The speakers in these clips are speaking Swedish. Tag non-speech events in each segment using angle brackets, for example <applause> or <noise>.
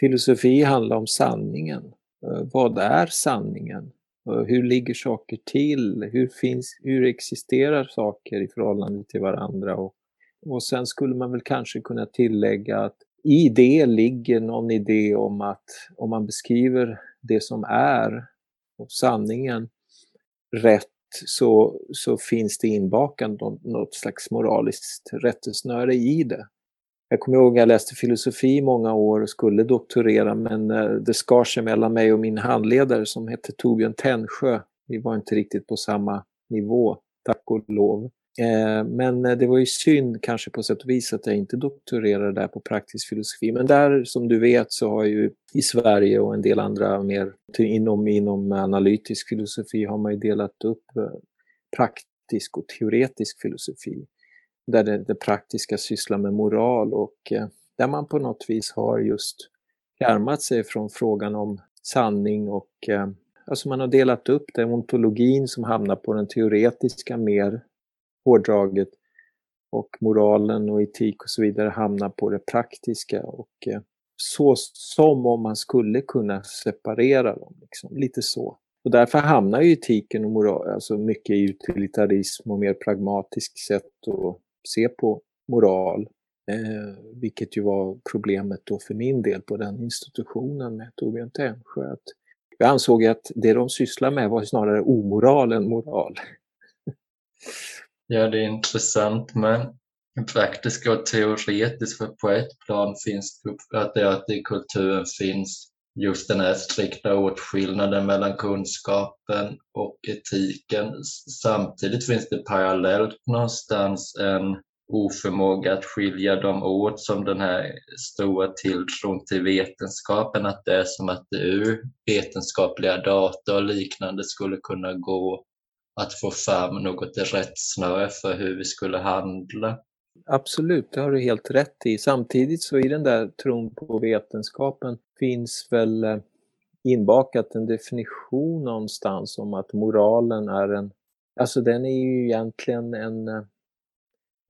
filosofi handlar om sanningen. Eh, vad är sanningen? Eh, hur ligger saker till? Hur, finns, hur existerar saker i förhållande till varandra? Och, och sen skulle man väl kanske kunna tillägga att i det ligger någon idé om att om man beskriver det som är och sanningen rätt så, så finns det inbakat något slags moraliskt rättesnöre i det. Jag kommer ihåg att jag läste filosofi i många år och skulle doktorera men eh, det skar sig mellan mig och min handledare som hette Torbjörn Tännsjö. Vi var inte riktigt på samma nivå, tack och lov. Eh, men eh, det var ju synd kanske på sätt och vis att jag inte doktorerade där på praktisk filosofi. Men där som du vet så har ju i Sverige och en del andra mer inom, inom analytisk filosofi har man ju delat upp praktisk och teoretisk filosofi där det, det praktiska sysslar med moral och eh, där man på något vis har just fjärmat sig från frågan om sanning och eh, alltså man har delat upp det, ontologin som hamnar på den teoretiska mer hårdraget och moralen och etik och så vidare hamnar på det praktiska och eh, så som om man skulle kunna separera dem, liksom, lite så. Och därför hamnar ju etiken och moral, alltså mycket i utilitarism och mer pragmatiskt sätt att se på moral, eh, vilket ju var problemet då för min del på den institutionen med Torbjörn Tännsjö. Jag ansåg att det de sysslar med var snarare omoral än moral. Ja, det är intressant med praktiska och teoretiskt, för på ett plan finns det att det, att i kulturen finns just den här strikta åtskillnaden mellan kunskapen och etiken. Samtidigt finns det parallellt någonstans en oförmåga att skilja dem åt som den här stora tilltron till vetenskapen, att det är som att det ur vetenskapliga data och liknande skulle kunna gå att få fram något rättsnöre för hur vi skulle handla. Absolut, det har du helt rätt i. Samtidigt så i den där tron på vetenskapen finns väl eh, inbakat en definition någonstans om att moralen är en, alltså den är ju egentligen en eh,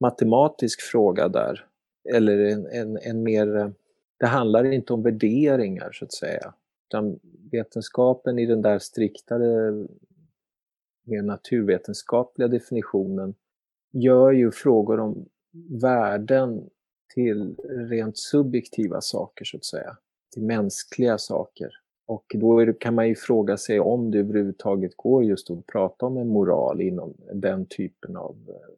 matematisk fråga där. Eller en, en, en mer, eh, det handlar inte om värderingar så att säga. Utan vetenskapen i den där striktare, mer naturvetenskapliga definitionen gör ju frågor om värden till rent subjektiva saker så att säga, till mänskliga saker. Och då kan man ju fråga sig om det överhuvudtaget går just att prata om en moral inom den typen av eh,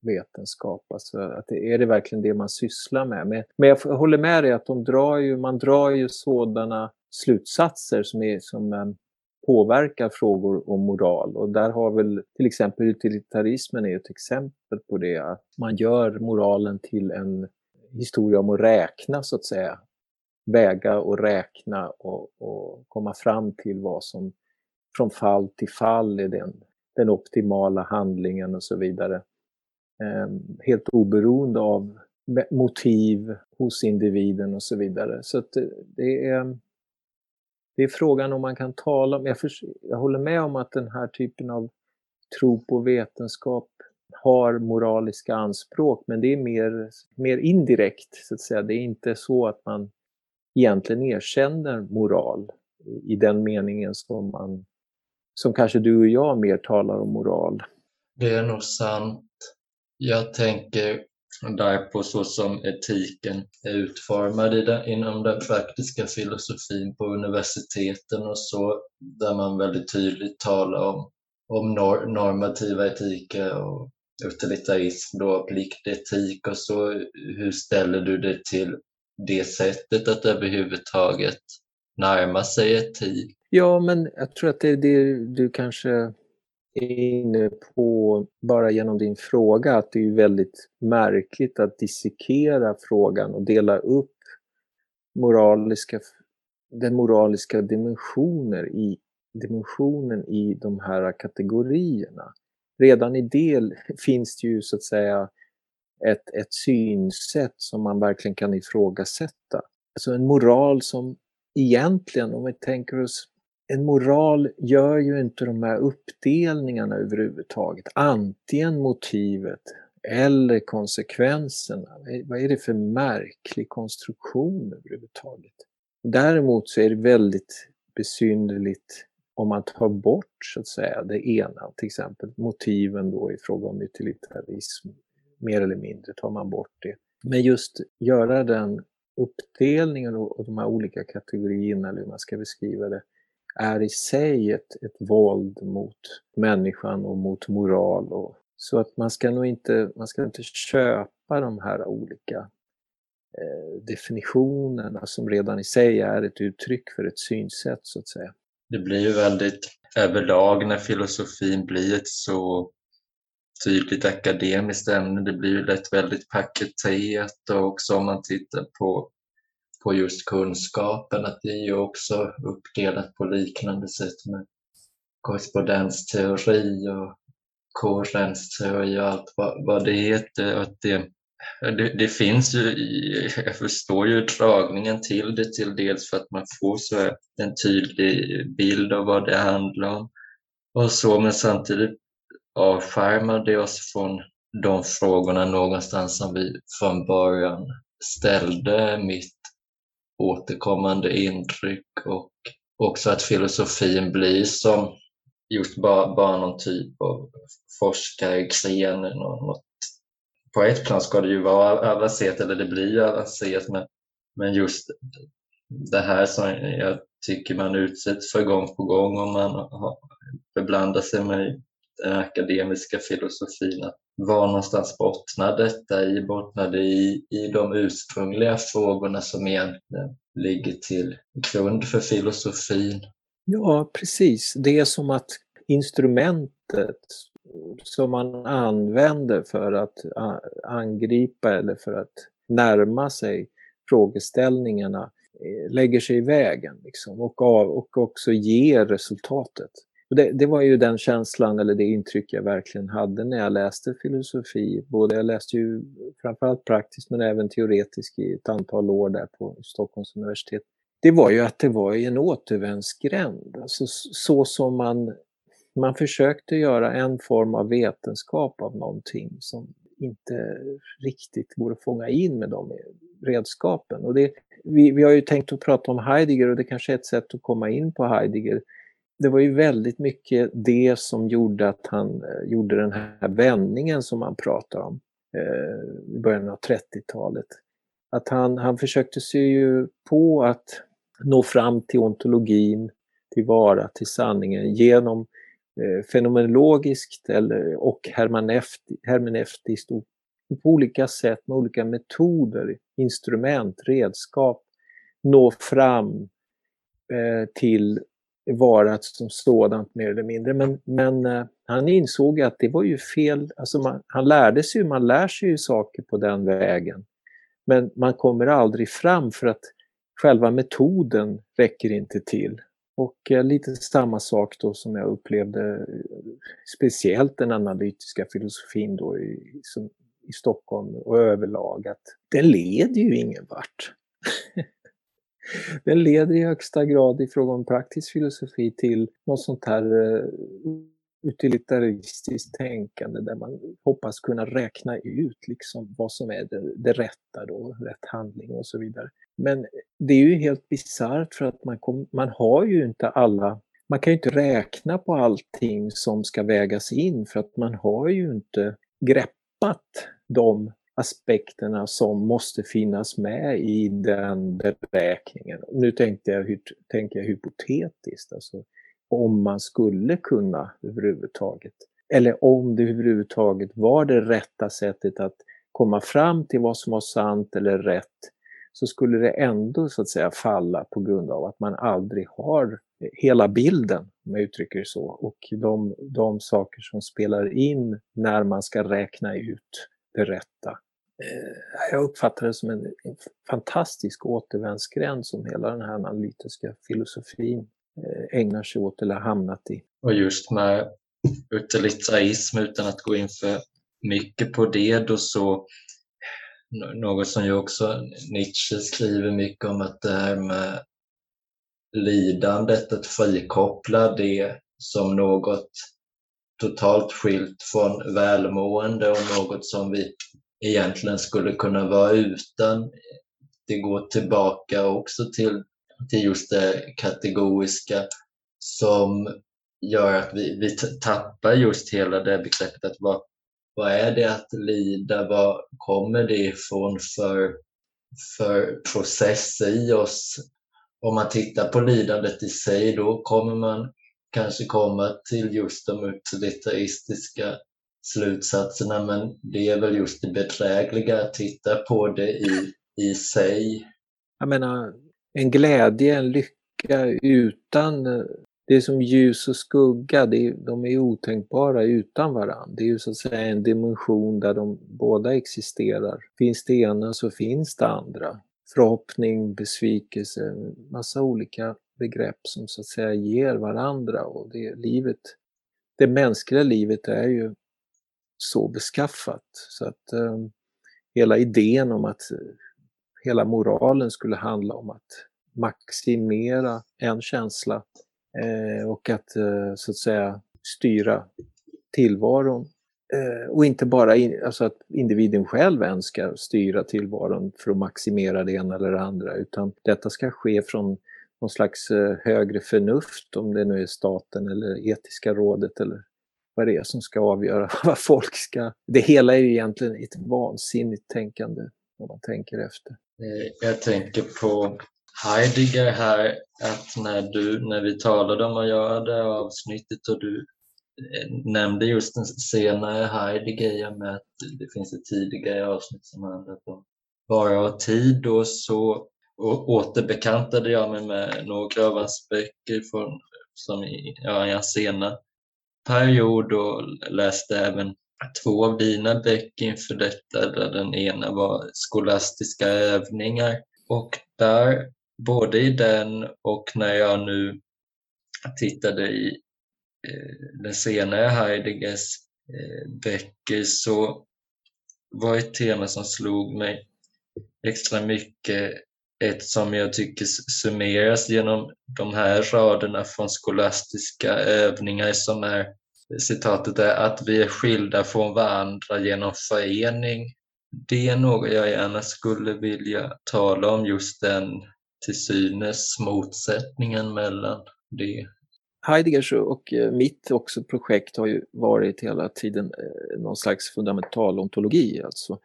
vetenskap. Alltså, att det, är det verkligen det man sysslar med? Men, men jag håller med dig att de drar ju, man drar ju sådana slutsatser som, är, som eh, påverkar frågor om moral. Och där har väl till exempel utilitarismen är ett exempel på det, att man gör moralen till en historia om att räkna så att säga. Väga och räkna och, och komma fram till vad som från fall till fall är den, den optimala handlingen och så vidare. Ehm, helt oberoende av motiv hos individen och så vidare. Så att det är, det är frågan om man kan tala om, jag, för, jag håller med om att den här typen av tro på vetenskap har moraliska anspråk, men det är mer, mer indirekt, så att säga. Det är inte så att man egentligen erkänner moral i den meningen som man, som kanske du och jag mer talar om moral. Det är nog sant. Jag tänker där på så som etiken är utformad i den, inom den praktiska filosofin på universiteten och så, där man väldigt tydligt talar om, om nor normativa etiker och utilitarism, då, pliktetik och så. Hur ställer du dig till det sättet att överhuvudtaget närma sig etik? Ja, men jag tror att det är det du kanske inne på, bara genom din fråga, att det är väldigt märkligt att dissekera frågan och dela upp moraliska, den moraliska dimensioner i, dimensionen i de här kategorierna. Redan i det <laughs> finns det ju så att säga ett, ett synsätt som man verkligen kan ifrågasätta. Alltså en moral som egentligen, om vi tänker oss en moral gör ju inte de här uppdelningarna överhuvudtaget. Antingen motivet eller konsekvenserna. Vad är det för märklig konstruktion överhuvudtaget? Däremot så är det väldigt besynnerligt om man tar bort så att säga det ena, till exempel motiven då i fråga om utilitarism, mer eller mindre tar man bort det. Men just göra den uppdelningen och de här olika kategorierna, eller hur man ska beskriva det, är i sig ett, ett våld mot människan och mot moral. Och, så att man ska nog inte, man ska inte köpa de här olika eh, definitionerna som redan i sig är ett uttryck för ett synsätt så att säga. Det blir ju väldigt överlag när filosofin blir ett så tydligt akademiskt ämne. Det blir ju lätt väldigt paketerat och också om man tittar på, på just kunskapen att det är ju också uppdelat på liknande sätt med korrespondensteori och koherensteori och allt vad, vad det heter. Att det, det, det, finns ju, jag förstår ju dragningen till det till dels för att man får så en tydlig bild av vad det handlar om och så, men samtidigt avskärmar det oss från de frågorna någonstans som vi från början ställde mitt återkommande intryck och också att filosofin blir som just bara, bara någon typ av forskarexen. Något. På ett plan ska det ju vara avancerat, eller det blir avancerat, men, men just det här som jag tycker man utsätts för gång på gång om man har, beblandar sig med den akademiska filosofin. Att var någonstans bottnar detta i? Bottnar det i, i de ursprungliga frågorna som egentligen ligger till grund för filosofin? Ja, precis. Det är som att instrumentet som man använder för att angripa eller för att närma sig frågeställningarna eh, lägger sig i vägen liksom, och, av, och också ger resultatet. Det, det, var ju den känslan eller det intryck jag verkligen hade när jag läste filosofi. Både jag läste ju framförallt praktiskt men även teoretiskt i ett antal år där på Stockholms universitet. Det var ju att det var en återvändsgränd. Alltså så som man, man försökte göra en form av vetenskap av någonting som inte riktigt går att fånga in med de redskapen. Och det, vi, vi har ju tänkt att prata om Heidegger och det kanske är ett sätt att komma in på Heidegger det var ju väldigt mycket det som gjorde att han eh, gjorde den här vändningen som man pratar om eh, i början av 30-talet. Att han, han försökte se ju på att nå fram till ontologin, till vara, till sanningen genom eh, fenomenologiskt eller, och hermeneutiskt på olika sätt med olika metoder, instrument, redskap nå fram eh, till varat som sådant mer eller mindre. Men, men eh, han insåg att det var ju fel. Alltså man, han lärde sig ju, man lär sig ju saker på den vägen. Men man kommer aldrig fram för att själva metoden räcker inte till. Och eh, lite samma sak då som jag upplevde eh, speciellt den analytiska filosofin då i, som, i Stockholm och överlag att den leder ju ingen vart. <laughs> Den leder i högsta grad i fråga om praktisk filosofi till något sånt här eh, utilitaristiskt tänkande där man hoppas kunna räkna ut liksom vad som är det, det rätta då, rätt handling och så vidare. Men det är ju helt bisarrt för att man, kom, man har ju inte alla man kan ju inte räkna på allting som ska vägas in för att man har ju inte greppat de aspekterna som måste finnas med i den beräkningen. Nu tänkte jag, tänker jag hypotetiskt, alltså om man skulle kunna överhuvudtaget, eller om det överhuvudtaget var det rätta sättet att komma fram till vad som var sant eller rätt, så skulle det ändå så att säga falla på grund av att man aldrig har hela bilden, om jag uttrycker det så, och de, de saker som spelar in när man ska räkna ut det rätta. Eh, jag uppfattar det som en, fantastisk återvändsgränd som hela den här analytiska filosofin eh, ägnar sig åt eller hamnat i. Och just med utilitarism utan att gå in för mycket på det då så något som ju också Nietzsche skriver mycket om att det här med lidandet, att frikoppla det som något totalt skilt från välmående och något som vi egentligen skulle kunna vara utan. Det går tillbaka också till till just det kategoriska som gör att vi, vi tappar just hela det begreppet att vad, vad är det att lida? Vad kommer det ifrån för, för process i oss? Om man tittar på lidandet i sig då kommer man kanske komma till just de utilitaristiska slutsatserna men det är väl just det bedrägliga att titta på det i, i sig. Jag menar, en glädje, en lycka utan det är som ljus och skugga, det är, de är otänkbara utan varandra. Det är ju så att säga en dimension där de båda existerar. Finns det ena så finns det andra. Förhoppning, besvikelse, massa olika begrepp som så att säga ger varandra och det livet, det mänskliga livet är ju så beskaffat så att eh, hela idén om att eh, hela moralen skulle handla om att maximera en känsla eh, och att eh, så att säga styra tillvaron. Eh, och inte bara in, alltså att individen själv ens ska styra tillvaron för att maximera det ena eller det andra utan detta ska ske från någon slags eh, högre förnuft om det nu är staten eller etiska rådet eller vad det är som ska avgöra <laughs> vad folk ska... Det hela är ju egentligen ett vansinnigt tänkande om man tänker efter. Eh, jag tänker på Heidegger här, att när, du, när vi talade om att göra det avsnittet och du eh, nämnde just den senare Heidegger i och med att det finns ett tidigare avsnitt som handlar om vara och tid Då så återbekantade jag mig med några av hans böcker från, som i ja, sena period och läste även två av dina böcker inför detta där den ena var skolastiska övningar. Och där både i den och när jag nu tittade i eh, den senare Heideggers eh, böcker så var ett tema som slog mig extra mycket ett som jag tycker summeras genom de här raderna från skolastiska övningar som är citatet är att vi är skilda från varandra genom förening. Det är något jag gärna skulle vilja tala om, just den till synes motsättningen mellan det. Heideggers och eh, mitt också projekt har ju varit hela tiden eh, någon slags fundamental ontologi alltså.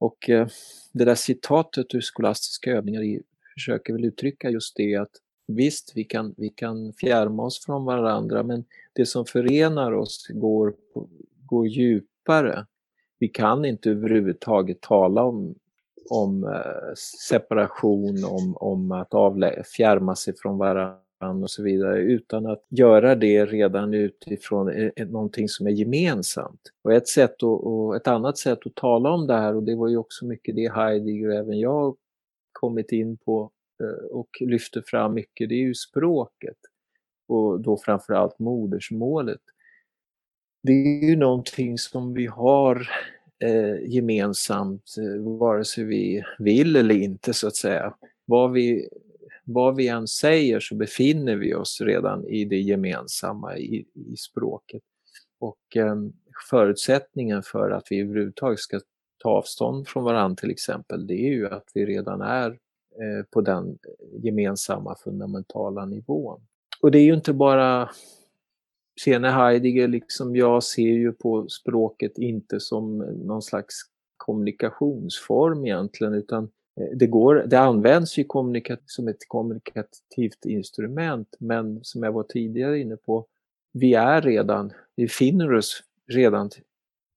Och eh, det där citatet ur skolastiska övningar försöker väl uttrycka just det att visst, vi kan, vi kan fjärma oss från varandra men det som förenar oss går, går djupare. Vi kan inte överhuvudtaget tala om, om eh, separation, om, om att avlä- fjärma sig från varandra och så vidare utan att göra det redan utifrån eh, eh, någonting som är gemensamt. Och ett, sätt och, och ett annat sätt att tala om det här och det var ju också mycket det Heidegger och även jag kommit in på eh, och lyfter fram mycket, det är ju språket och då framförallt modersmålet. Det är ju någonting som vi har eh, gemensamt eh, vare sig vi vill eller inte så att säga. Vad vi, vad vi än säger så befinner vi oss redan i det gemensamma i, i språket. Och eh, förutsättningen för att vi överhuvudtaget ska ta avstånd från varandra till exempel, det är ju att vi redan är eh, på den gemensamma fundamentala nivån. Och det är ju inte bara Sene Heidegger, liksom jag ser ju på språket inte som någon slags kommunikationsform egentligen utan eh, Eh, det, går, det används ju som ett kommunikativt instrument men som jag var tidigare inne på, vi är redan, vi finner oss redan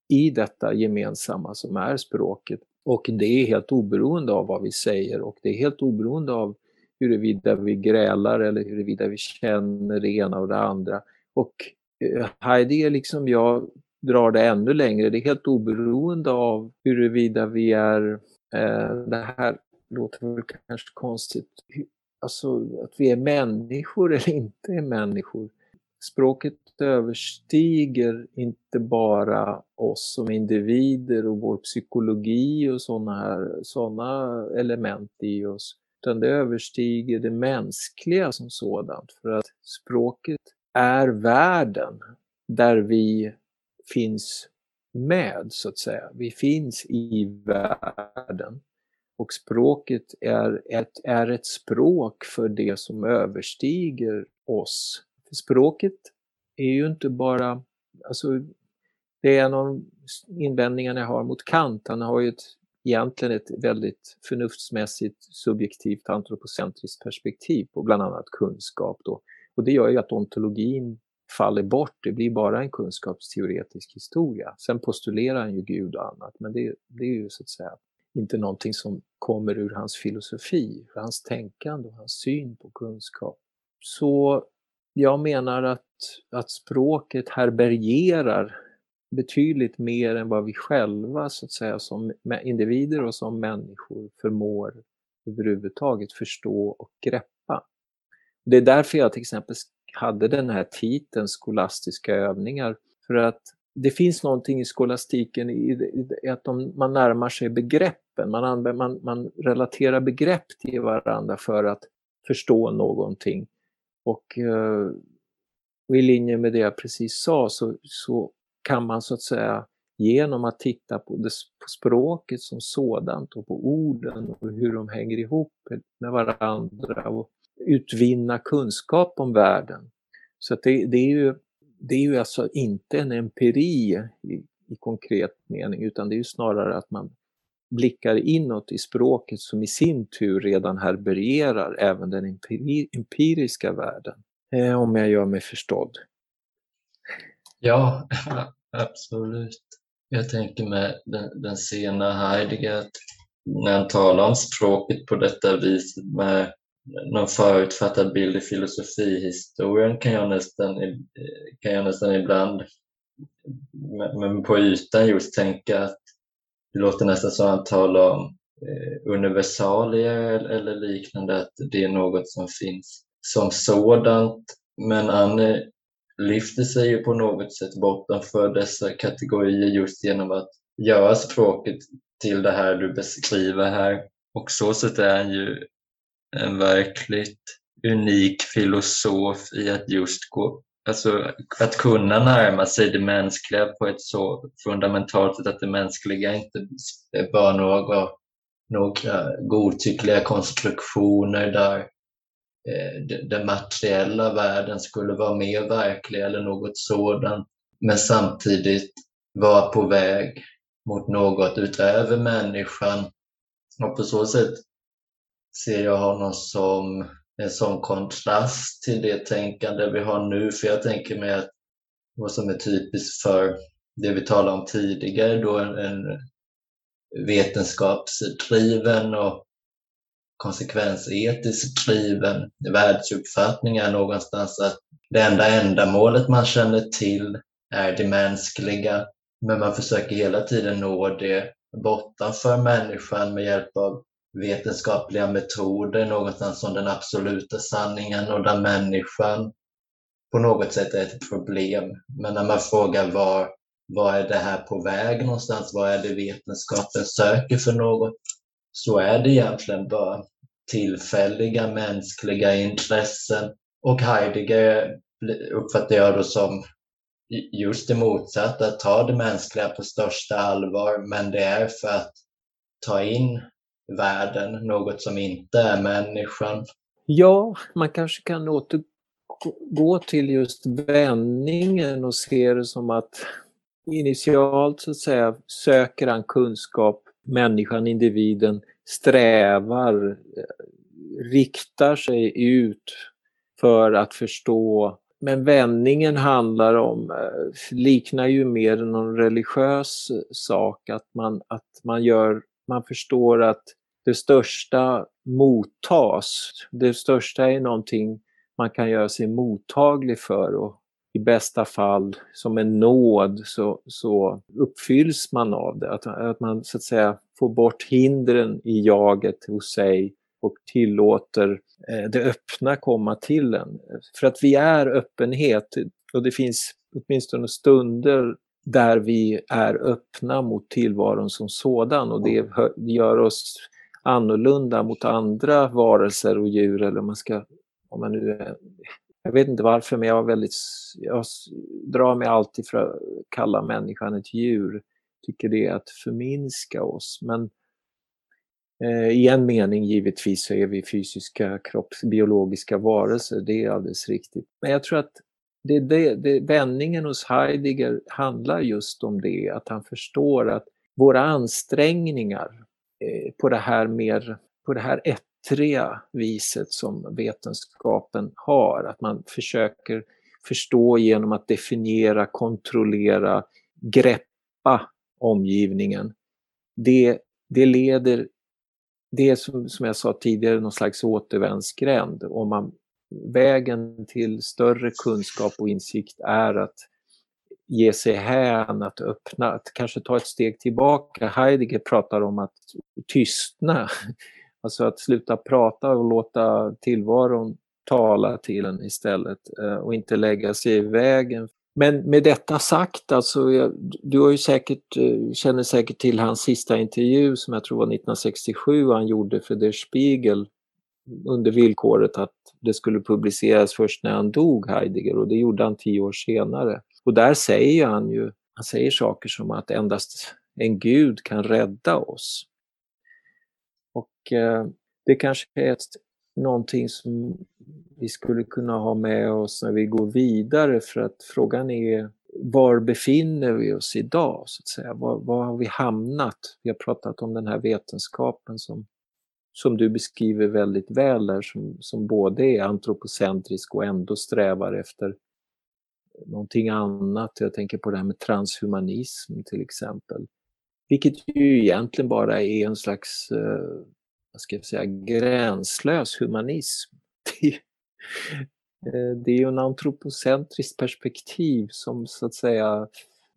i detta gemensamma som är språket och det är helt oberoende av vad vi säger och det är helt oberoende av huruvida vi grälar eller huruvida vi känner det ena och det andra. Och eh, Heidi, liksom jag, drar det ännu längre. Det är helt oberoende av huruvida vi är, Eh, det här låter väl kanske konstigt, alltså att vi är människor eller inte är människor. Språket överstiger inte bara oss som individer och vår psykologi och sådana här såna element i oss utan det överstiger det mänskliga som sådant. För att språket är världen där vi finns med, så att säga. Vi finns i världen. Och språket är ett, är ett språk för det som överstiger oss. För språket är ju inte bara, alltså det är en av invändningarna jag har mot Kant. Han har ju ett, egentligen ett väldigt förnuftsmässigt subjektivt antropocentriskt perspektiv på bland annat kunskap. Då. Och det gör ju att ontologin faller bort, det blir bara en kunskapsteoretisk historia. Sen postulerar han ju Gud och annat, men det, det är ju så att säga inte någonting som kommer ur hans filosofi, hans tänkande och hans syn på kunskap. Så jag menar att, att språket härbärgerar betydligt mer än vad vi själva så att säga som individer och som människor förmår överhuvudtaget förstå och greppa. Det är därför jag till exempel hade den här titeln skolastiska övningar. För att det finns någonting i skolastiken i, att de, man närmar sig begreppen, man, man, man relaterar begrepp till varandra för att förstå någonting. Och, eh, och i linje med det jag precis sa så, så kan man så att säga genom att titta på, det, på språket som sådant och på orden och hur de hänger ihop med varandra och utvinna kunskap om världen. Så det, det, är ju, det är ju alltså inte en empiri i, i konkret mening utan det är ju snarare att man blickar inåt i språket som i sin tur redan härbärgerar även den empiri, empiriska världen. Eh, om jag gör mig förstådd. Ja, <laughs> absolut. Jag tänker med den, den sena Heidegger, när han talar om språket på detta vis med någon förutfattad bild i filosofihistorien kan jag nästan, kan jag nästan ibland, men på ytan just tänka att det låter nästan som att han talar om eh, universalier eller liknande, att det är något som finns som sådant. Men han lyfter sig ju på något sätt bortanför dessa kategorier just genom att göra språket till det här du beskriver här. Och så sätt är han ju en verkligt unik filosof i att just gå, alltså att kunna närma sig det mänskliga på ett så fundamentalt sätt att det mänskliga inte är bara några, några godtyckliga konstruktioner där eh, den materiella världen skulle vara mer verklig eller något sådant, men samtidigt vara på väg mot något utöver människan. Och på så sätt ser jag honom som en sån kontrast till det tänkande vi har nu. För jag tänker mig att vad som är typiskt för det vi talade om tidigare, då en, en vetenskapsdriven och konsekvensetiskt driven världsuppfattning är någonstans att det enda ändamålet man känner till är det mänskliga, men man försöker hela tiden nå det bortanför människan med hjälp av vetenskapliga metoder någonstans som den absoluta sanningen och där människan på något sätt är ett problem. Men när man frågar var, var är det här på väg någonstans? Vad är det vetenskapen söker för något? Så är det egentligen bara tillfälliga mänskliga intressen. Och Heidegger uppfattar jag då som just det motsatta, att ta det mänskliga på största allvar, men det är för att ta in världen, något som inte är människan. Ja, man kanske kan återgå till just vändningen och se det som att initialt så att säga söker han kunskap, människan, individen strävar, riktar sig ut för att förstå men vändningen handlar om, eh, liknar ju mer någon religiös sak, att man, att man gör man förstår att det största mottas. Det största är någonting man kan göra sig mottaglig för och i bästa fall som en nåd så, så uppfylls man av det. Att, att man så att säga får bort hindren i jaget hos sig och tillåter eh, det öppna komma till en. För att vi är öppenhet och det finns åtminstone stunder där vi är öppna mot tillvaron som sådan och det gör oss annorlunda mot andra varelser och djur eller man ska, om man nu jag vet inte varför men jag väldigt, jag drar mig alltid för att kalla människan ett djur, tycker det är att förminska oss men Eh, I en mening givetvis så är vi fysiska kroppsbiologiska varelser, det är alldeles riktigt. Men jag tror att det, det, det, vändningen hos Heidegger handlar just om det, att han förstår att våra ansträngningar eh, på det här mer, på det här ettriga viset som vetenskapen har, att man försöker förstå genom att definiera, kontrollera, greppa omgivningen. Det, det leder, det är som, som jag sa tidigare någon slags återvändsgränd. Om man, vägen till större kunskap och insikt är att ge sig hän, att öppna, att kanske ta ett steg tillbaka. Heidegger pratar om att tystna, <laughs> alltså att sluta prata och låta tillvaron tala till en istället eh, och inte lägga sig i vägen. Men med detta sagt, alltså, du har ju säkert, eh, känner säkert till hans sista intervju som jag tror var 1967 han gjorde för Der Spiegel under villkoret att det skulle publiceras först när han dog, Heidegger, och det gjorde han tio år senare. Och där säger han ju, han säger saker som att endast en gud kan rädda oss. Och eh, det kanske är ett, någonting som vi skulle kunna ha med oss när vi går vidare för att frågan är var befinner vi oss idag? så att säga? Var, var har vi hamnat? Vi har pratat om den här vetenskapen som, som du beskriver väldigt väl där, som, som både är antropocentrisk och ändå strävar efter någonting annat. Jag tänker på det här med transhumanism till exempel. Vilket ju egentligen bara är en slags, eh, vad ska jag säga, gränslös humanism. <laughs> Eh, det är ju en antropocentriskt perspektiv som så att säga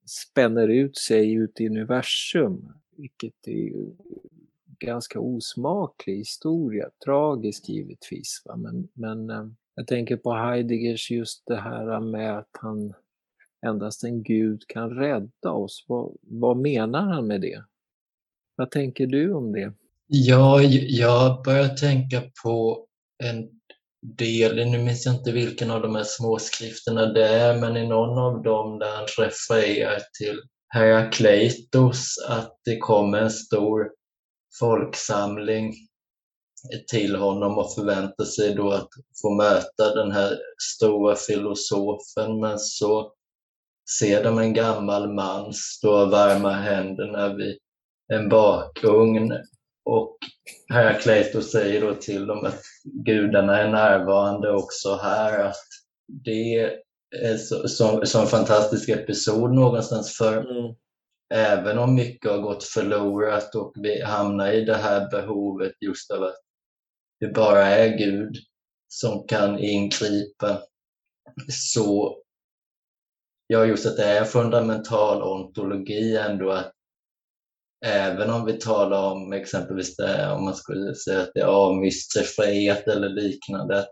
spänner ut sig ut i universum, vilket är ganska osmaklig historia, tragisk givetvis. Va? Men, men eh, jag tänker på Heideggers just det här med att han endast en gud kan rädda oss. Vad, vad menar han med det? Vad tänker du om det? Ja, jag börjar tänka på en del, nu minns jag inte vilken av de här småskrifterna det är, men i någon av dem där han refererar till Herakleitos, att det kommer en stor folksamling till honom och förväntar sig då att få möta den här stora filosofen. Men så ser de en gammal man stå och värma händerna vid en bakugn och Herakleitos säger då till dem att gudarna är närvarande också här. Att det är så, så, så en fantastisk episod någonstans för mm även om mycket har gått förlorat och vi hamnar i det här behovet just av att det bara är Gud som kan ingripa så ja, just att det är fundamental ontologi ändå att även om vi talar om exempelvis det, om man skulle säga att det är avmysteriet eller liknande,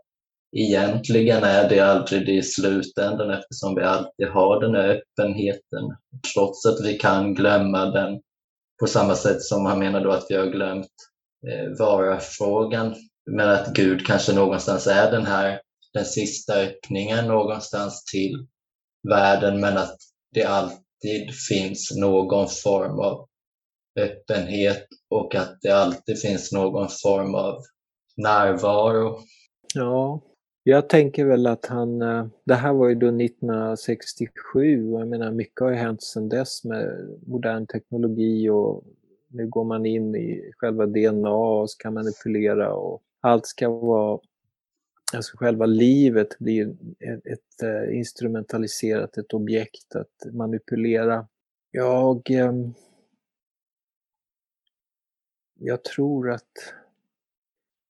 egentligen är det aldrig det i slutändan eftersom vi alltid har den här öppenheten, trots att vi kan glömma den på samma sätt som han menar då att vi har glömt eh, vara-frågan. Men att Gud kanske någonstans är den här, den sista öppningen någonstans till världen, men att det alltid finns någon form av öppenhet och att det alltid finns någon form av närvaro. Ja, jag tänker väl att han, eh, det här var ju då 1967 och jag menar mycket har ju hänt sedan dess med modern teknologi och nu går man in i själva DNA och ska manipulera och allt ska vara, alltså själva livet blir ett, ett eh, instrumentaliserat, ett objekt att manipulera. Jag ehm, jag tror att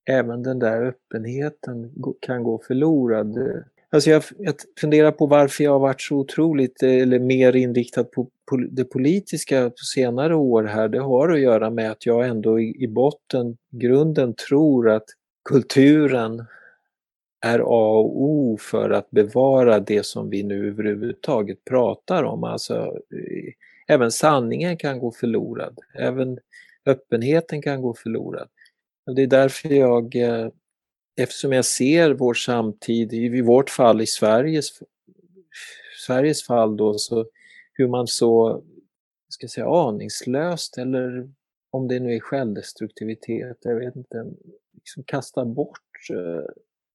även den där öppenheten kan gå förlorad. Alltså jag, jag funderar på varför jag har varit så otroligt, eller mer inriktad på det politiska på senare år här. Det har att göra med att jag ändå i, i botten, grunden tror att kulturen är A och O för att bevara det som vi nu överhuvudtaget pratar om. Alltså, eh, även sanningen kan gå förlorad. Även öppenheten kan gå förlorad. Och det är därför jag, eh, eftersom jag ser vår samtid, i vårt fall i Sveriges, Sveriges fall då, så hur man så, ska säga, aningslöst eller om det nu är självdestruktivitet, jag vet inte, liksom kastar bort eh,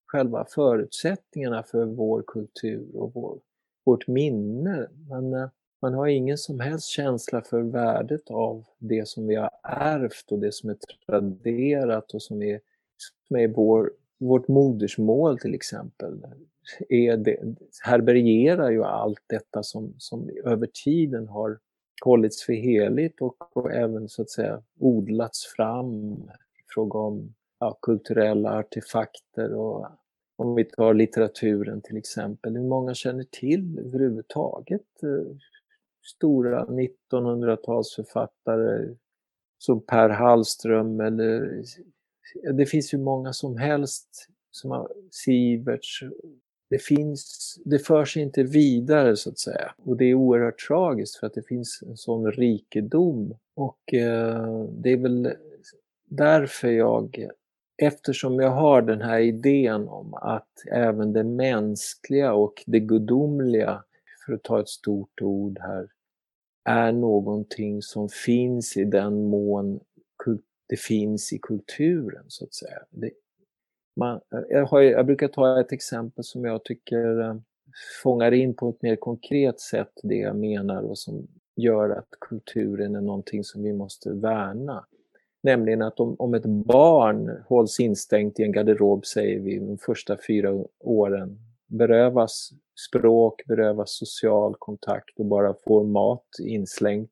själva förutsättningarna för vår kultur och vår, vårt minne. Men eh, man har ingen som helst känsla för värdet av det som vi har ärvt och det som är traderat och som är, som är vår, vårt modersmål till exempel. Är det, härbärgerar ju allt detta som, som över tiden har hållits för heligt och, och även så att säga odlats fram i fråga om ja, kulturella artefakter och om vi tar litteraturen till exempel, hur många känner till överhuvudtaget eh, stora 1900-talsförfattare som Per Hallström eller det finns ju många som helst, som har Siverts. Det finns, det förs inte vidare så att säga och det är oerhört tragiskt för att det finns en sån rikedom och eh, det är väl därför jag eftersom jag har den här idén om att även det mänskliga och det gudomliga, för att ta ett stort ord här, är någonting som finns i den mån det finns i kulturen, så att säga. Det, man, jag, har, jag, brukar ta ett exempel som jag tycker eh, fångar in på ett mer konkret sätt det jag menar och som gör att kulturen är någonting som vi måste värna. Nämligen att om, om ett barn hålls instängt i en garderob, säger vi, de första fyra åren, berövas språk, berövas social kontakt och bara får mat inslängt,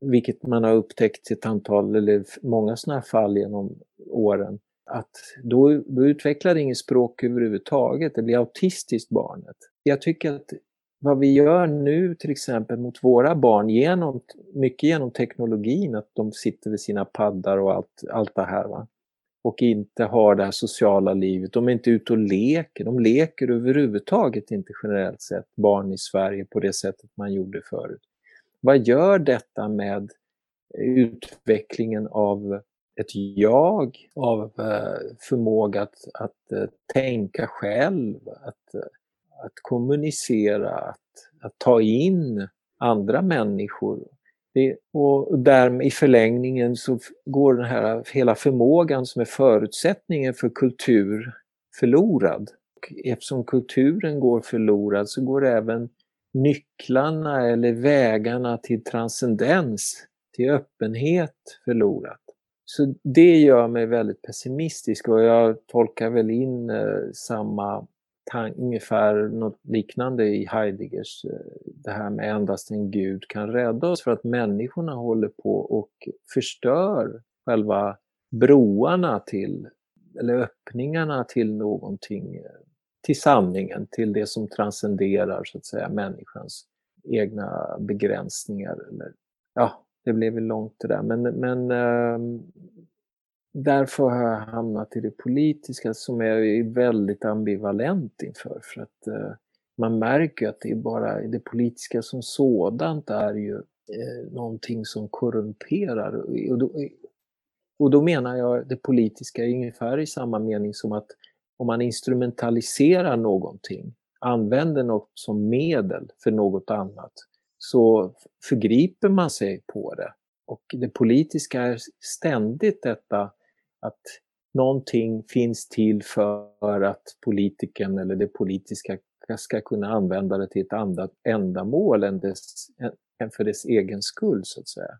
vilket man har upptäckt ett antal, eller många sådana här fall genom åren, att då, då utvecklar det inget språk överhuvudtaget, det blir autistiskt barnet. Jag tycker att vad vi gör nu till exempel mot våra barn, genom, mycket genom teknologin, att de sitter vid sina paddar och allt, allt det här. Va? Och inte har det här sociala livet. De är inte ute och leker. De leker överhuvudtaget inte generellt sett, barn i Sverige, på det sättet man gjorde förut. Vad gör detta med utvecklingen av ett jag, av eh, förmåga att, att eh, tänka själv, att att kommunicera, att, att ta in andra människor. Det, och därmed i förlängningen så går den här hela förmågan som är förutsättningen för kultur förlorad. Och eftersom kulturen går förlorad så går även nycklarna eller vägarna till transcendens, till öppenhet förlorat. Så det gör mig väldigt pessimistisk och jag tolkar väl in eh, samma ungefär något liknande i Heideggers, eh, det här med endast en gud kan rädda oss för att människorna håller på och förstör själva broarna till, eller öppningarna till någonting, eh, till sanningen, till det som transcenderar så att säga människans egna begränsningar. Eller, ja, det blev väl långt det där, men, men ehm, därför har jag hamnat i det politiska som jag är väldigt ambivalent inför. För att eh, man märker att det är bara det politiska som sådant är ju eh, någonting som korrumperar. Och då, och då menar jag det politiska ungefär i samma mening som att om man instrumentaliserar någonting, använder något som medel för något annat, så förgriper man sig på det. Och det politiska är ständigt detta att någonting finns till för att politikern eller det politiska ska kunna använda det till ett annat ändamål än, dess, än för dess egen skull, så att säga.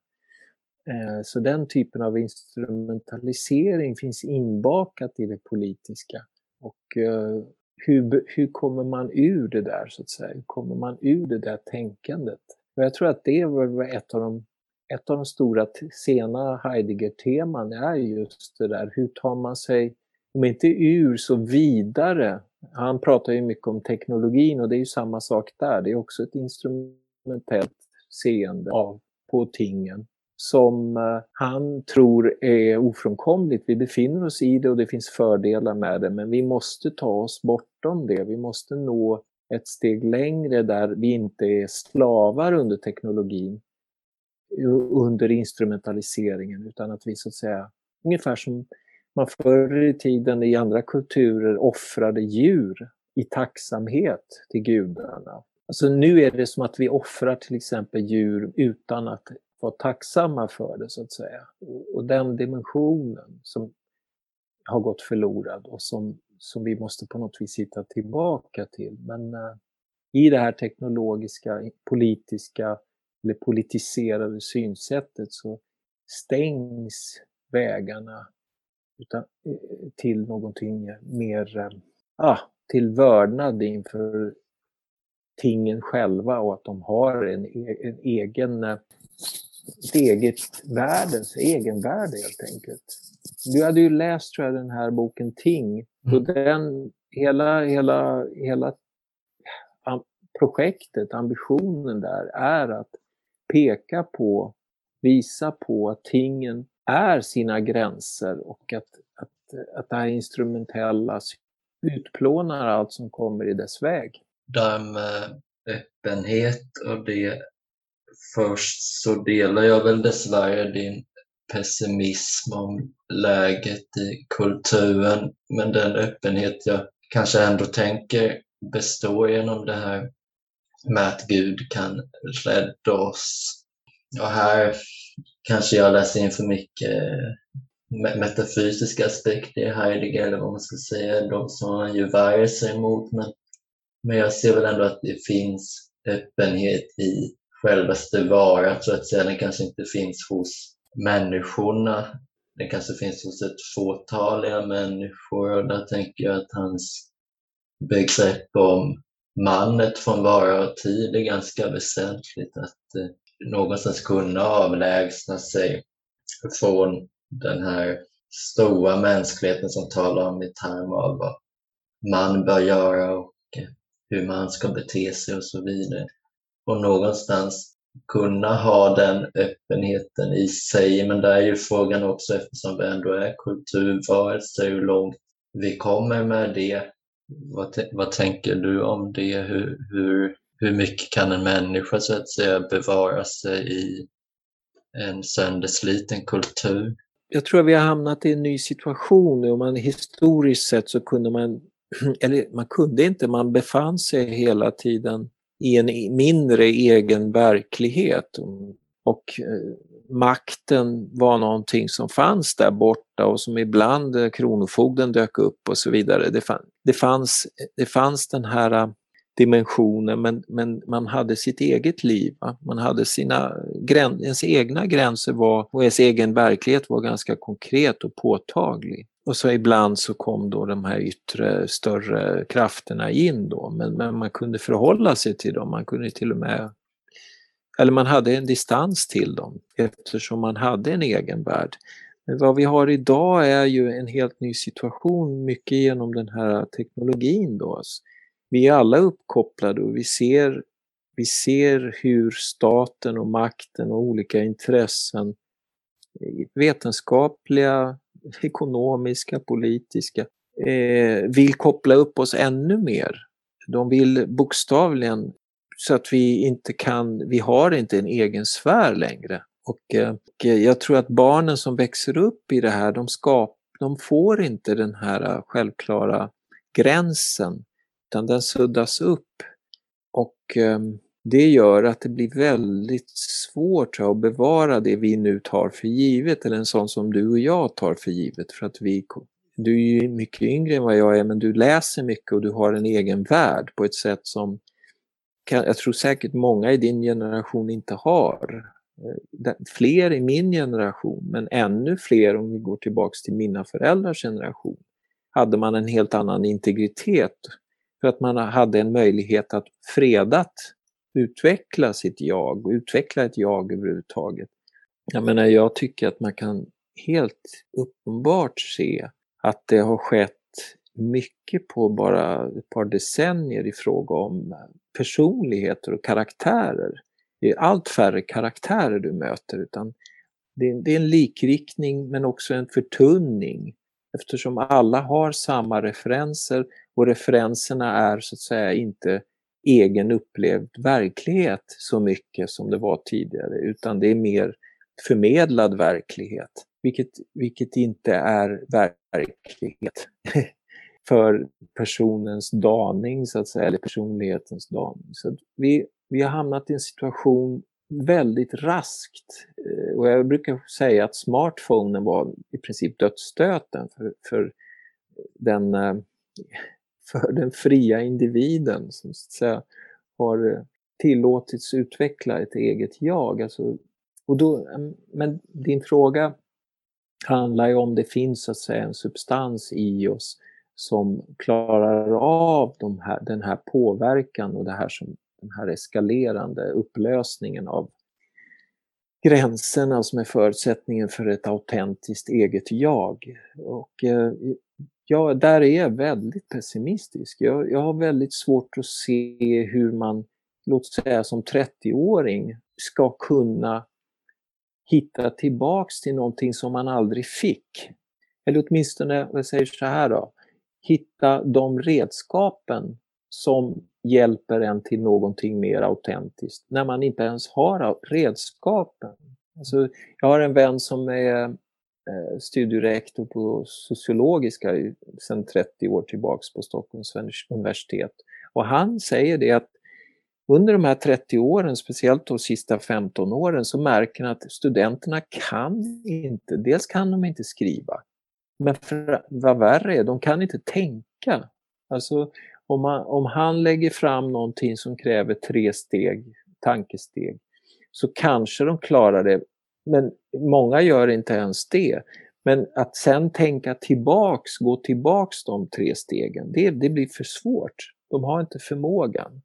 Eh, så den typen av instrumentalisering finns inbakat i det politiska. Och eh, hur, hur kommer man ur det där, så att säga? Hur kommer man ur det där tänkandet? Och jag tror att det var ett av de ett av de stora sena Heidegger-teman är just det där, hur tar man sig, om inte ur, så vidare. Han pratar ju mycket om teknologin och det är ju samma sak där. Det är också ett instrumentellt seende av, på tingen som eh, han tror är ofrånkomligt. Vi befinner oss i det och det finns fördelar med det, men vi måste ta oss bortom det. Vi måste nå ett steg längre där vi inte är slavar under teknologin under instrumentaliseringen utan att vi så att säga, ungefär som man förr i tiden i andra kulturer offrade djur i tacksamhet till gudarna. Alltså nu är det som att vi offrar till exempel djur utan att vara tacksamma för det så att säga. Och, den dimensionen som har gått förlorad och som, som vi måste på något vis hitta tillbaka till. Men äh, i det här teknologiska, politiska eller politiserade synsättet så stängs vägarna utan, eh, till någonting mer, uh, ah, till vördnad inför tingen själva och att de har en, e-, en egen, ett eget världens egenvärde helt enkelt. Du hade ju läst tror jag den här boken Ting. Mm. den, hela, hela, hela projektet, ambitionen där är att peka på, visa på att tingen är sina gränser och att, att, att det här instrumentella utplånar allt som kommer i dess väg. Där med eh, öppenhet och det först så delar jag väl dessvärre din pessimism om läget i kulturen. Men den öppenhet jag kanske ändå tänker består genom det här med att Gud kan rädda oss. Och här kanske jag läser in för mycket eh, metafysiska aspekter i Heidegger, eller vad man ska säga, de som han ju värjer sig emot. Men, men jag ser väl ändå att det finns öppenhet i självaste varat, så att säga. Den kanske inte finns hos människorna. Den kanske finns hos ett fåtaliga människor och där tänker jag att hans begrepp om mannet från vara och tid är ganska väsentligt. Att eh, någonstans kunna avlägsna sig från den här stora mänskligheten som talar om i termer av vad man bör göra och eh, hur man ska bete sig och så vidare. Och någonstans kunna ha den öppenheten i sig. Men där är ju frågan också, eftersom vi ändå är kulturvarelser, hur långt vi kommer med det. Vad, vad tänker du om det? Hur, hur, hur mycket kan en människa så att säga bevara sig i en söndersliten kultur? Jag tror att vi har hamnat i en ny situation nu. man, historiskt sett så kunde man, <clears throat> eller man kunde inte, man befann sig hela tiden i en mindre egen verklighet. Och eh, makten var någonting som fanns där borta och som ibland eh, Kronofogden dök upp och så vidare. Det, fann, det, fanns, det fanns den här äh, dimensionen men, men man hade sitt eget liv. Va? Man hade sina, ens egna gränser var, och ens egen verklighet var ganska konkret och påtaglig. Och så ibland så kom då de här yttre större krafterna in då, men, men man kunde förhålla sig till dem, man kunde till och med eller man hade en distans till dem eftersom man hade en egen värld. Vad vi har idag är ju en helt ny situation, mycket genom den här teknologin då. Alltså, vi är alla uppkopplade och vi ser, vi ser hur staten och makten och olika intressen, vetenskapliga, ekonomiska, politiska, eh, vill koppla upp oss ännu mer. De vill bokstavligen så att vi inte kan, vi har inte en egen sfär längre. Och, och jag tror att barnen som växer upp i det här, de, skap, de får inte den här självklara gränsen, utan den suddas upp. Och ehm, det gör att det blir väldigt svårt att bevara det vi nu tar för givet, eller en sån som du och jag tar för givet. För att vi, du är ju mycket yngre än vad jag är, men du läser mycket och du har en egen värld på ett sätt som jag tror säkert många i din generation inte har. Eh, fler i min generation, men ännu fler om vi går tillbaks till mina föräldrars generation, hade man en helt annan integritet för att man hade en möjlighet att fredat utveckla sitt jag och utveckla ett jag överhuvudtaget. Jag menar, jag tycker att man kan helt uppenbart se att det har skett mycket på bara ett par decennier i fråga om personligheter och karaktärer. Det är allt färre karaktärer du möter utan det är, det är en likriktning men också en förtunning. Eftersom alla har samma referenser och referenserna är så att säga inte egen upplevd verklighet så mycket som det var tidigare, utan det är mer förmedlad verklighet, vilket, vilket inte är verklighet. <laughs> för personens daning, så att säga, eller personlighetens daning. Så vi, vi har hamnat i en situation väldigt raskt, eh, och jag brukar säga att smartphonen var i princip dödsstöten för, för, den, eh, för den fria individen som så att säga, har eh, tillåtits utveckla ett eget jag. Alltså, och då, mm, men din fråga handlar ju om det finns så att säga en substans i oss som klarar av de här, den här påverkan och det här som, den här eskalerande upplösningen av gränserna som är förutsättningen för ett autentiskt eget jag. Och eh, där är jag väldigt pessimistisk. Jag, jag har väldigt svårt att se hur man, låt säga som 30-åring, ska kunna hitta tillbaks till någonting som man aldrig fick. Eller åtminstone, jag säger så här då, hitta de redskapen som hjälper en till någonting mer autentiskt när man inte ens har redskapen. Alltså, jag har en vän som är eh, studierektor på sociologiska sedan 30 år tillbaks på Stockholms universitet. Och han säger det att under de här 30 åren, speciellt de sista 15 åren, så märker han att studenterna kan inte, dels kan de inte skriva, men för, vad värre är, de kan inte tänka. Alltså om, man, om han lägger fram någonting som kräver tre steg, tankesteg, så kanske de klarar det, men många gör inte ens det. Men att sen tänka tillbaks, gå tillbaks de tre stegen, det, det blir för svårt. De har inte förmågan.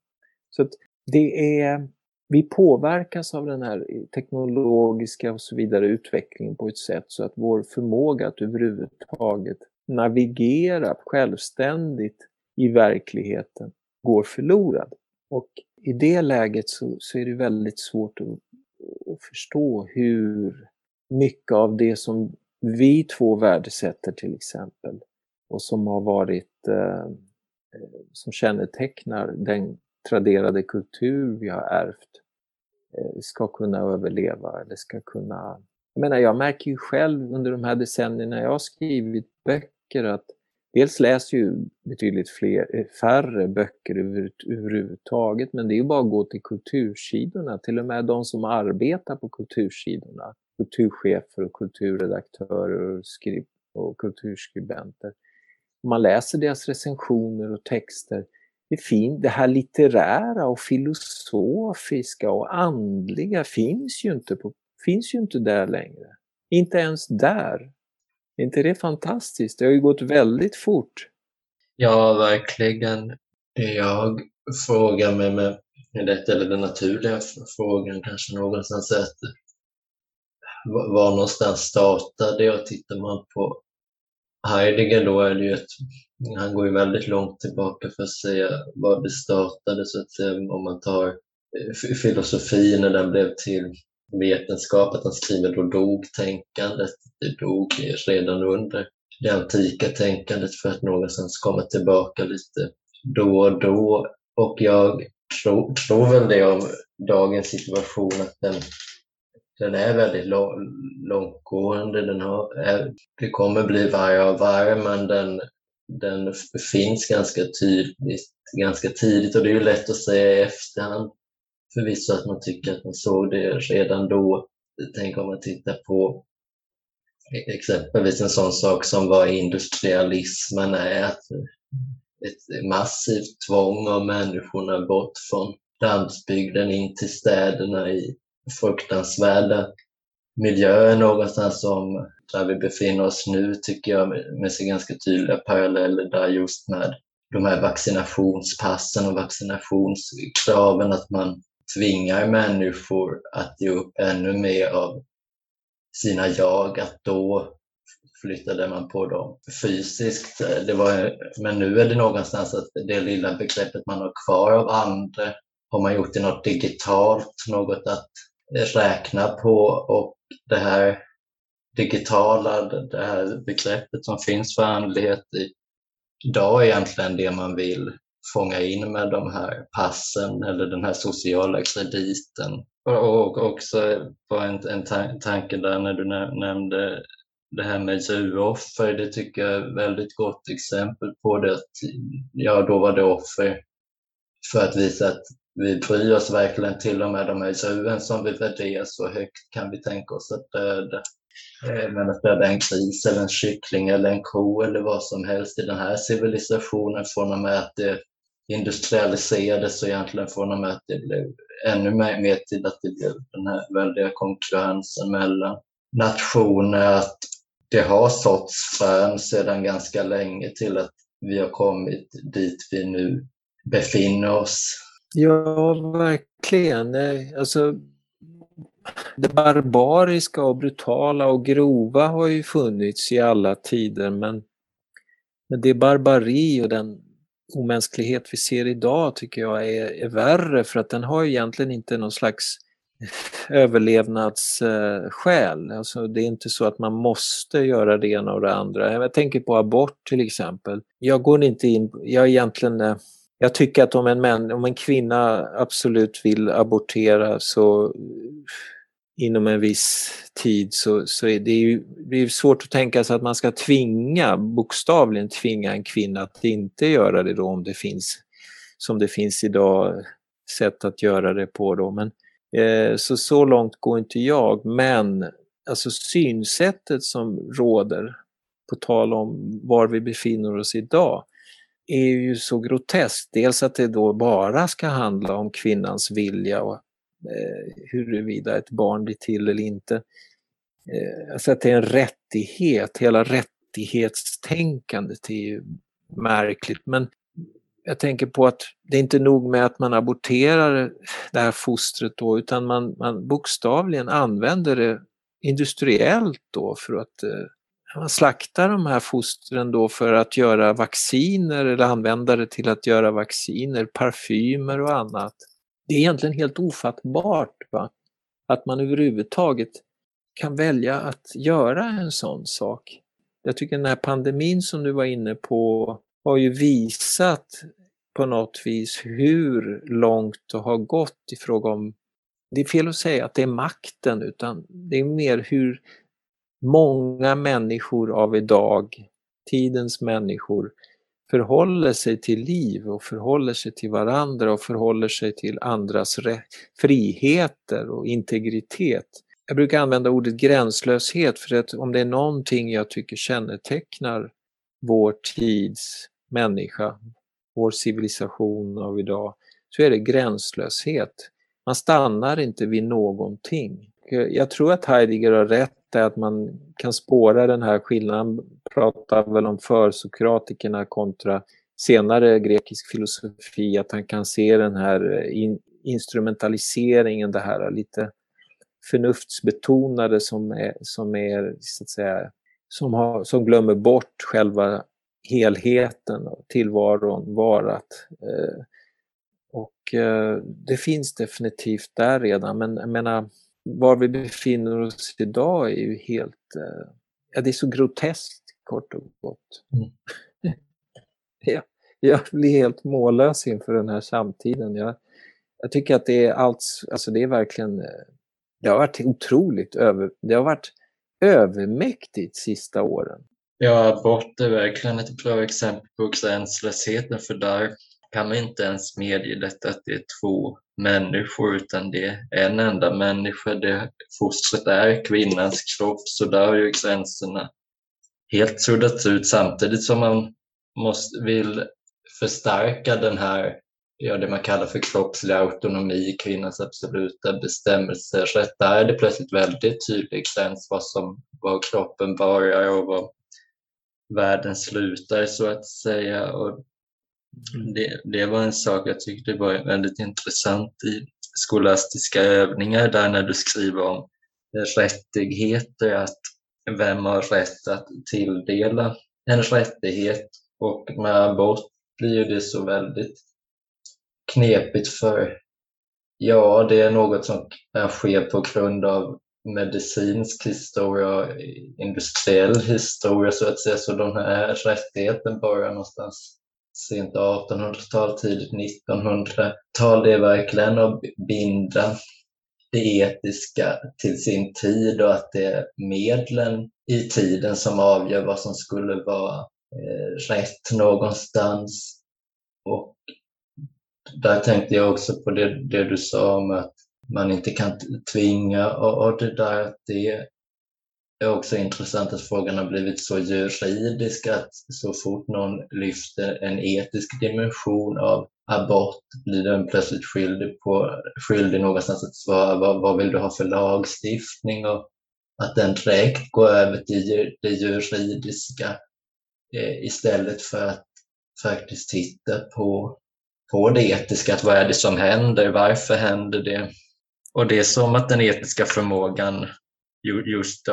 Så det är, vi påverkas av den här teknologiska och så vidare utvecklingen på ett sätt så att vår förmåga att överhuvudtaget navigera självständigt i verkligheten går förlorad. Och i det läget så, så är det väldigt svårt att, att, förstå hur mycket av det som vi två värdesätter till exempel och som har varit eh, eh som kännetecknar den traderade kultur vi har ärvt eh, ska kunna överleva eller ska kunna... Jag menar, jag märker ju själv under de här decennierna jag har skrivit böcker att dels läser ju betydligt fler, eh, färre böcker över, överhuvudtaget, men det är ju bara att gå till kultursidorna, till och med de som arbetar på kultursidorna, kulturchefer och kulturredaktörer och, skrib och kulturskribenter. Om man läser deras recensioner och texter det, fin, det här litterära och filosofiska och andliga finns ju inte, på, finns ju inte där längre. Inte ens där. Är inte det fantastiskt? Det har ju gått väldigt fort. Ja, verkligen. Det jag frågar mig med, detta, eller den naturliga frågan kanske någonstans är att var någonstans startade jag? Tittar man på Heidegger då är det ju ett, han går ju väldigt långt tillbaka för att säga var det startade så att säga om man tar eh, filosofin när den blev till vetenskap, att han skriver då dog tänkandet, det dog redan under det antika tänkandet för att någonstans komma tillbaka lite då och då. Och jag tror, tror väl det om dagens situation att den den är väldigt långtgående. Den har, är, det kommer bli varje och varje men den, den finns ganska tydligt ganska tidigt och det är ju lätt att säga i efterhand förvisso att man tycker att man såg det redan då. Tänk om man tittar på e-, exempelvis en sån sak som vad industrialismen är. Att ett massivt tvång av människorna bort från landsbygden in till städerna i fruktansvärda miljöer någonstans som där vi befinner oss nu tycker jag med sig ganska tydliga paralleller där just med de här vaccinationspassen och vaccinationskraven att man tvingar människor att ge upp ännu mer av sina jag, att då flyttade man på dem fysiskt. Det var, men nu är det någonstans att det lilla begreppet man har kvar av andra har man gjort i något digitalt, något att räkna på och det här digitala, det här begreppet som finns för andlighet idag är egentligen det man vill fånga in med de här passen eller den här sociala krediten. Och också var en, en tanke där när du nämnde det här med djuroffer, det tycker jag är ett väldigt gott exempel på det. ja, då var det offer för att visa att vi bryr oss verkligen till och med de här djuren som vi värderar så högt kan vi tänka oss att döda. Eh, men att döda en gris eller en kyckling eller en ko eller vad som helst i den här civilisationen från och med att det industrialiserades och egentligen från och med att det blev ännu mer till att det blev den här väldiga konkurrensen mellan nationer, att det har såtts frön sedan ganska länge till att vi har kommit dit vi nu befinner oss. Ja, verkligen. Eh, alltså, det barbariska och brutala och grova har ju funnits i alla tider men, men det barbari och den omänsklighet vi ser idag tycker jag är, är värre för att den har egentligen inte någon slags överlevnadsskäl. Alltså det är inte så att man måste göra det ena och det andra. Jag tänker på abort till exempel. Jag går inte in, jag egentligen jag tycker att om en, män, om en kvinna absolut vill abortera så inom en viss tid så, så är det ju det är svårt att tänka sig att man ska tvinga, bokstavligen tvinga en kvinna att inte göra det då om det finns, som det finns idag, sätt att göra det på då. Men, eh, så så långt går inte jag, men alltså synsättet som råder, på tal om var vi befinner oss idag, är ju så groteskt. Dels att det då bara ska handla om kvinnans vilja och Eh, huruvida ett barn blir till eller inte. Eh, alltså att det är en rättighet, hela rättighetstänkandet är ju märkligt. Men jag tänker på att det är inte nog med att man aborterar det här fostret då utan man, man bokstavligen använder det industriellt då för att eh, man slaktar de här fostren då för att göra vacciner eller använda det till att göra vacciner, parfymer och annat. Det är egentligen helt ofattbart va? att man överhuvudtaget kan välja att göra en sån sak. Jag tycker den här pandemin som du var inne på har ju visat på något vis hur långt det har gått i fråga om, det är fel att säga att det är makten utan det är mer hur många människor av idag, tidens människor, förhåller sig till liv och förhåller sig till varandra och förhåller sig till andras friheter och integritet. Jag brukar använda ordet gränslöshet för att om det är någonting jag tycker kännetecknar vår tids människa, vår civilisation av idag, så är det gränslöshet. Man stannar inte vid någonting. Jag tror att Heidegger har rätt i att man kan spåra den här skillnaden, pratar väl om försokratikerna kontra senare grekisk filosofi, att han kan se den här eh, in, instrumentaliseringen, det här lite förnuftsbetonade som är, som är så att säga, som, har, som glömmer bort själva helheten och tillvaron, varat. Eh, och eh, det finns definitivt där redan, men jag menar, var vi befinner oss idag är ju helt, eh, ja det är så groteskt kort och gott. Mm. <laughs> jag, jag blir helt mållös inför den här samtiden. Jag, jag tycker att det är allt, alltså det är verkligen, eh, det har varit otroligt över, det har varit övermäktigt sista åren. Ja, abort är verkligen ett bra exempel på gränslösheten för där kan man inte ens medge detta att det är två människor utan det är en enda människa. Det, fostret är kvinnans kropp så där har ju gränserna helt suddats ut samtidigt som man måste, vill förstärka den här, ja, det man kallar för kroppslig autonomi, kvinnans absoluta bestämmelserätt. Där är det plötsligt väldigt tydlig gräns vad, som, vad kroppen börjar och vad världen slutar så att säga. Och det, det var en sak jag tyckte var väldigt intressant i skolastiska övningar där när du skriver om rättigheter, att vem har rätt att tilldela en rättighet och med abort blir det så väldigt knepigt för ja, det är något som kan ske på grund av medicinsk historia industriell historia så att säga. Så den här rättigheten börjar någonstans sent 1800-tal, tidigt 1900-tal. Det är verkligen att binda det etiska till sin tid och att det är medlen i tiden som avgör vad som skulle vara eh, rätt någonstans. Och där tänkte jag också på det, det du sa om att man inte kan tvinga och, och det där, att det är också intressant att frågan har blivit så juridisk att så fort någon lyfter en etisk dimension av abort blir den plötsligt skyldig, på, skyldig någonstans att svara vad, vad vill du ha för lagstiftning och att den direkt går över till det juridiska eh, istället för att faktiskt titta på, på det etiska, att vad är det som händer, varför händer det? Och det är som att den etiska förmågan just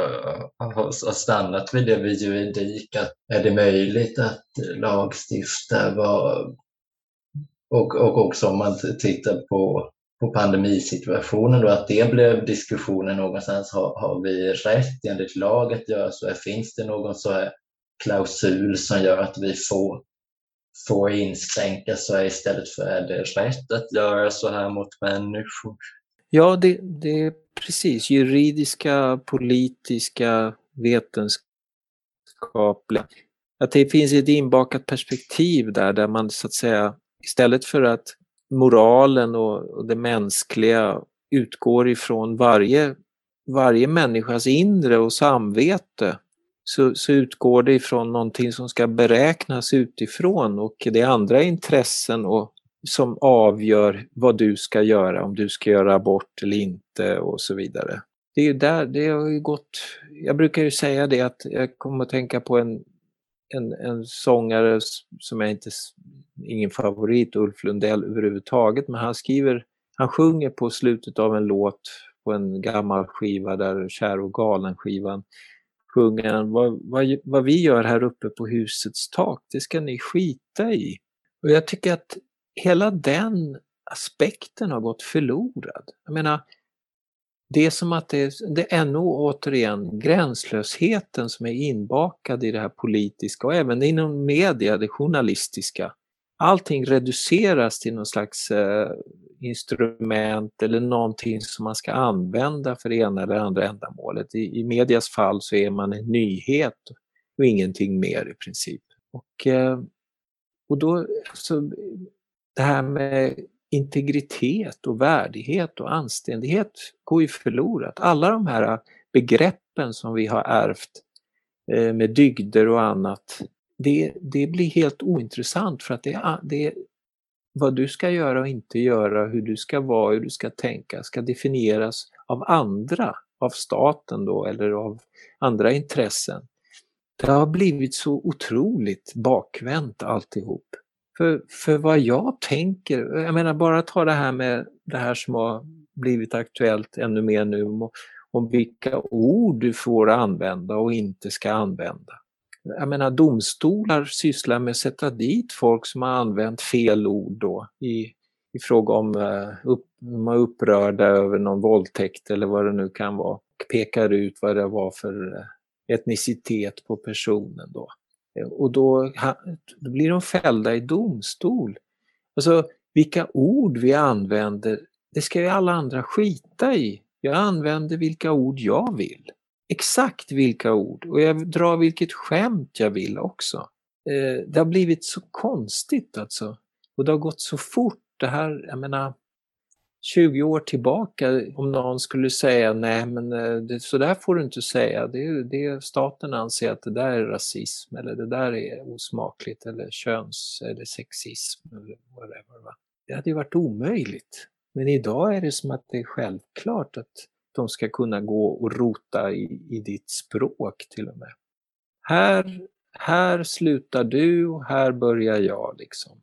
har stannat vid det vid juridik, att är det möjligt att lagstifta? Och, och också om man tittar på, på pandemisituationen, då, att det blev diskussionen någonstans, har, har vi rätt enligt lag att göra så här? Finns det någon så här klausul som gör att vi får, får inskränka så här istället för är det rätt att göra så här mot människor? Ja, det, det är precis juridiska, politiska, vetenskapliga. Att det finns ett inbakat perspektiv där, där man så att säga istället för att moralen och, det mänskliga utgår ifrån varje, varje människas inre och samvete så, så, utgår det ifrån någonting som ska beräknas utifrån och det är andra intressen och som avgör vad du ska göra, om du ska göra abort eller inte och så vidare. Det är där, det har ju gått, jag brukar ju säga det att jag kommer att tänka på en, en, en sångare som jag inte, ingen favorit, Ulf Lundell överhuvudtaget, men han skriver, han sjunger på slutet av en låt på en gammal skiva där Kär och galen-skivan sjunger han, vad, vad, vad vi gör här uppe på husets tak, det ska ni skita i. Och jag tycker att hela den aspekten har gått förlorad. Jag menar, det är som att det, det är ännu återigen gränslösheten som är inbakad i det här politiska och även inom media, det journalistiska. Allting reduceras till någon slags eh, instrument eller någonting som man ska använda för det ena eller andra ändamålet. I, I medias fall så är man en nyhet och ingenting mer i princip. Och, eh, och då, så det här med integritet och värdighet och anständighet går ju förlorat. Alla de här begreppen som vi har ärvt eh, med dygder och annat, det, det blir helt ointressant för att det, det vad du ska göra och inte göra, hur du ska vara, hur du ska tänka, ska definieras av andra, av staten då eller av andra intressen. Det har blivit så otroligt bakvänt alltihop. För, för vad jag tänker, jag menar bara ta det här med det här som har blivit aktuellt ännu mer nu om, om vilka ord du får använda och inte ska använda. Jag menar domstolar sysslar med att sätta dit folk som har använt fel ord då i, i fråga om eh, upp, de är upprörda över någon våldtäkt eller vad det nu kan vara. Och pekar ut vad det var för eh, etnicitet på personen då. Eh, och då, då blir de fällda i domstol. Alltså vilka ord vi använder, det ska ju alla andra skita i. Jag använder vilka ord jag vill. Exakt vilka ord och jag drar vilket skämt jag vill också. Eh, det har blivit så konstigt alltså. Och det har gått så fort. Det här, jag menar, 20 år tillbaka om någon skulle säga nej men eh, det, så där får du inte säga, det, det, staten anser att det där är rasism eller det där är osmakligt eller köns eller sexism eller whatever. Va? Det hade ju varit omöjligt. Men idag är det som att det är självklart att de ska kunna gå och rota i, i ditt språk till och med. Här, här slutar du och här börjar jag liksom.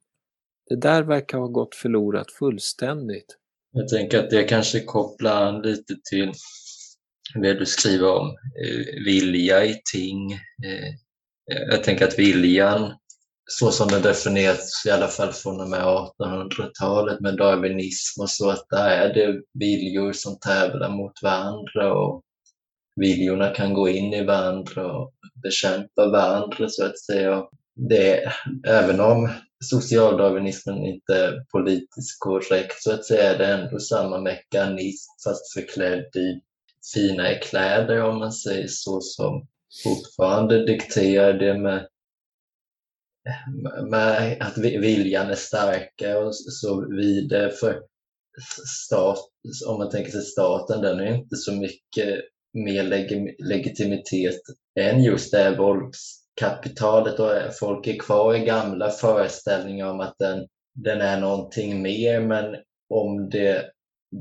Det där verkar ha gått förlorat fullständigt. Jag tänker att det kanske kopplar lite till det du skriver om eh, vilja i ting. Eh, jag tänker att viljan, så som den definierats i alla fall från och med 1800-talet med darwinism och så, att där är det viljor som tävlar mot varandra och viljorna kan gå in i varandra och bekämpa varandra så att säga. Det, även om socialdarwinismen inte är politiskt korrekt så att säga är det ändå samma mekanism fast förklädd i finare kläder om man säger så som fortfarande dikterar det med med att viljan är starkare och så vidare. För stat, om man tänker sig staten, den har inte så mycket mer leg legitimitet än just det här våldskapitalet och folk är kvar i gamla föreställningar om att den, den är någonting mer men om det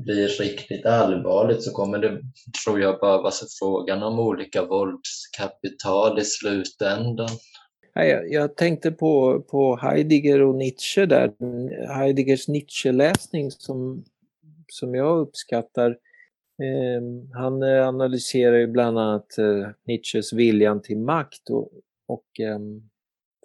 blir riktigt allvarligt så kommer det, tror jag, bara vara frågan om olika våldskapital i slutändan. Jag, jag tänkte på, på Heidegger och Nietzsche där, Heideggers Nietzsche-läsning som, som jag uppskattar. Ehm, eh, han analyserar ju bland annat eh, Nietzsches viljan till makt och, och eh,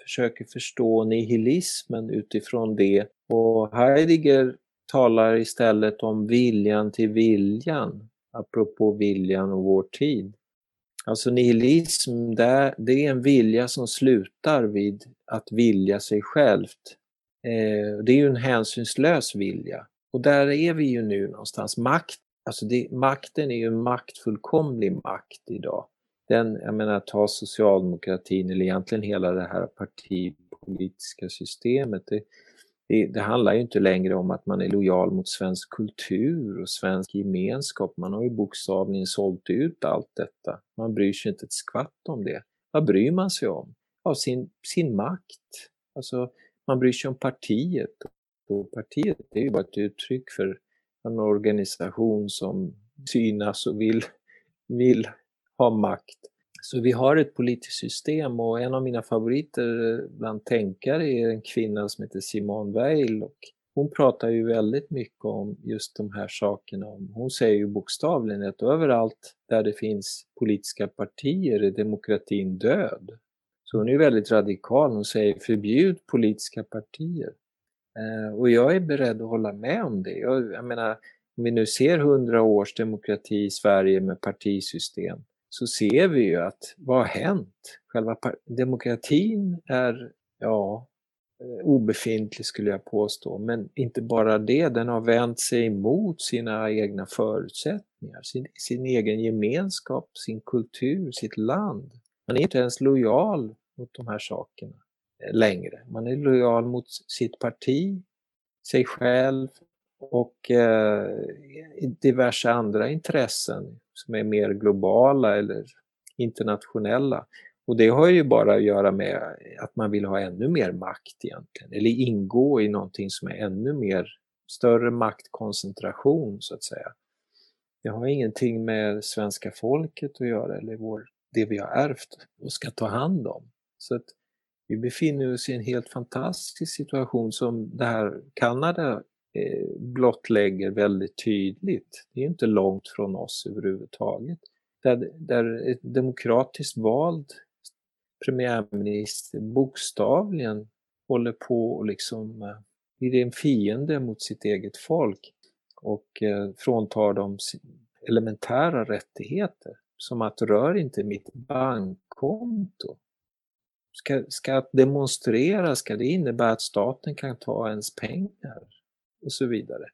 försöker förstå nihilismen utifrån det. Och Heidegger talar istället om viljan till viljan, apropå viljan och vår tid. Alltså nihilism, det, det är en vilja som slutar vid att vilja sig självt. Eh, det är ju en hänsynslös vilja. Och där är vi ju nu någonstans. Makt, alltså det, makten är ju en maktfullkomlig makt idag. Den, jag menar, ta socialdemokratin eller egentligen hela det här partipolitiska systemet. Det, det, det, handlar ju inte längre om att man är lojal mot svensk kultur och svensk gemenskap. Man har ju bokstavligen sålt ut allt detta. Man bryr sig inte ett skvatt om det. Vad bryr man sig om? Av sin, sin makt. Alltså, man bryr sig om partiet. Och partiet är ju bara ett uttryck för en organisation som synas och vill, vill ha makt. Så vi har ett politiskt system och en av mina favoriter bland tänkare är en kvinna som heter Simone Weil och hon pratar ju väldigt mycket om just de här sakerna. Hon säger ju bokstavligen att överallt där det finns politiska partier är demokratin död. Så hon är väldigt radikal. Hon säger förbjud politiska partier. Eh, och jag är beredd att hålla med om det. Jag, jag menar, om vi nu ser hundra års demokrati i Sverige med partisystem så ser vi ju att vad har hänt? Själva demokratin är, ja, eh, obefintlig skulle jag påstå, men inte bara det, den har vänt sig emot sina egna förutsättningar, sin, sin egen gemenskap, sin kultur, sitt land. Man är inte ens lojal mot de här sakerna eh, längre. Man är lojal mot sitt parti, sig själv och eh, diverse andra intressen som är mer globala eller internationella. Och det har ju bara att göra med att man vill ha ännu mer makt egentligen, eller ingå i någonting som är ännu mer, större maktkoncentration så att säga. Det har ingenting med svenska folket att göra eller vår, det vi har ärvt och ska ta hand om. Så att vi befinner oss i en helt fantastisk situation som det här Kanada Eh, blottlägger väldigt tydligt. Det är inte långt från oss överhuvudtaget. Där, där ett demokratiskt vald premiärminister bokstavligen håller på och liksom eh, blir en fiende mot sitt eget folk och eh, fråntar dem elementära rättigheter. Som att rör inte mitt bankkonto. Ska, ska demonstrera, ska det innebära att staten kan ta ens pengar? Och så vidare.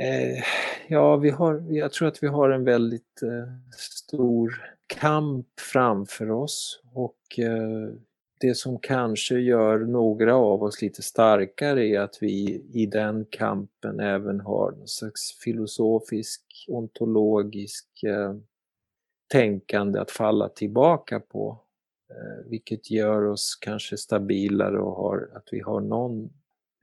Eh, ja, vi har, jag tror att vi har en väldigt eh, stor kamp framför oss och eh, det som kanske gör några av oss lite starkare är att vi i den kampen även har någon slags filosofisk, ontologisk eh, tänkande att falla tillbaka på. Eh, vilket gör oss kanske stabilare och har, att vi har någon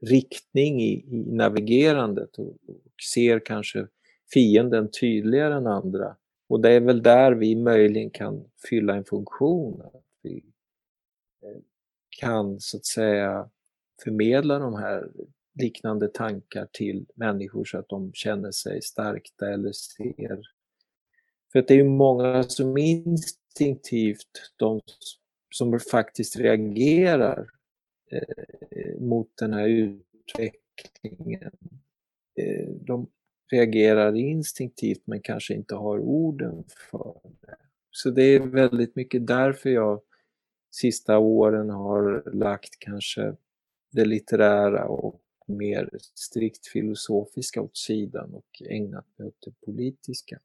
riktning i, i navigerandet och, och ser kanske fienden tydligare än andra. Och det är väl där vi möjligen kan fylla en funktion. Att vi eh, kan så att säga förmedla de här liknande tankar till människor så att de känner sig stärkta eller ser. För att det är ju många som instinktivt, de som faktiskt reagerar Eh, mot den här utvecklingen. Eh, de reagerar instinktivt men kanske inte har orden för det. Så det är väldigt mycket därför jag sista åren har lagt kanske det litterära och mer strikt filosofiska åt sidan och ägnat mig åt det politiska.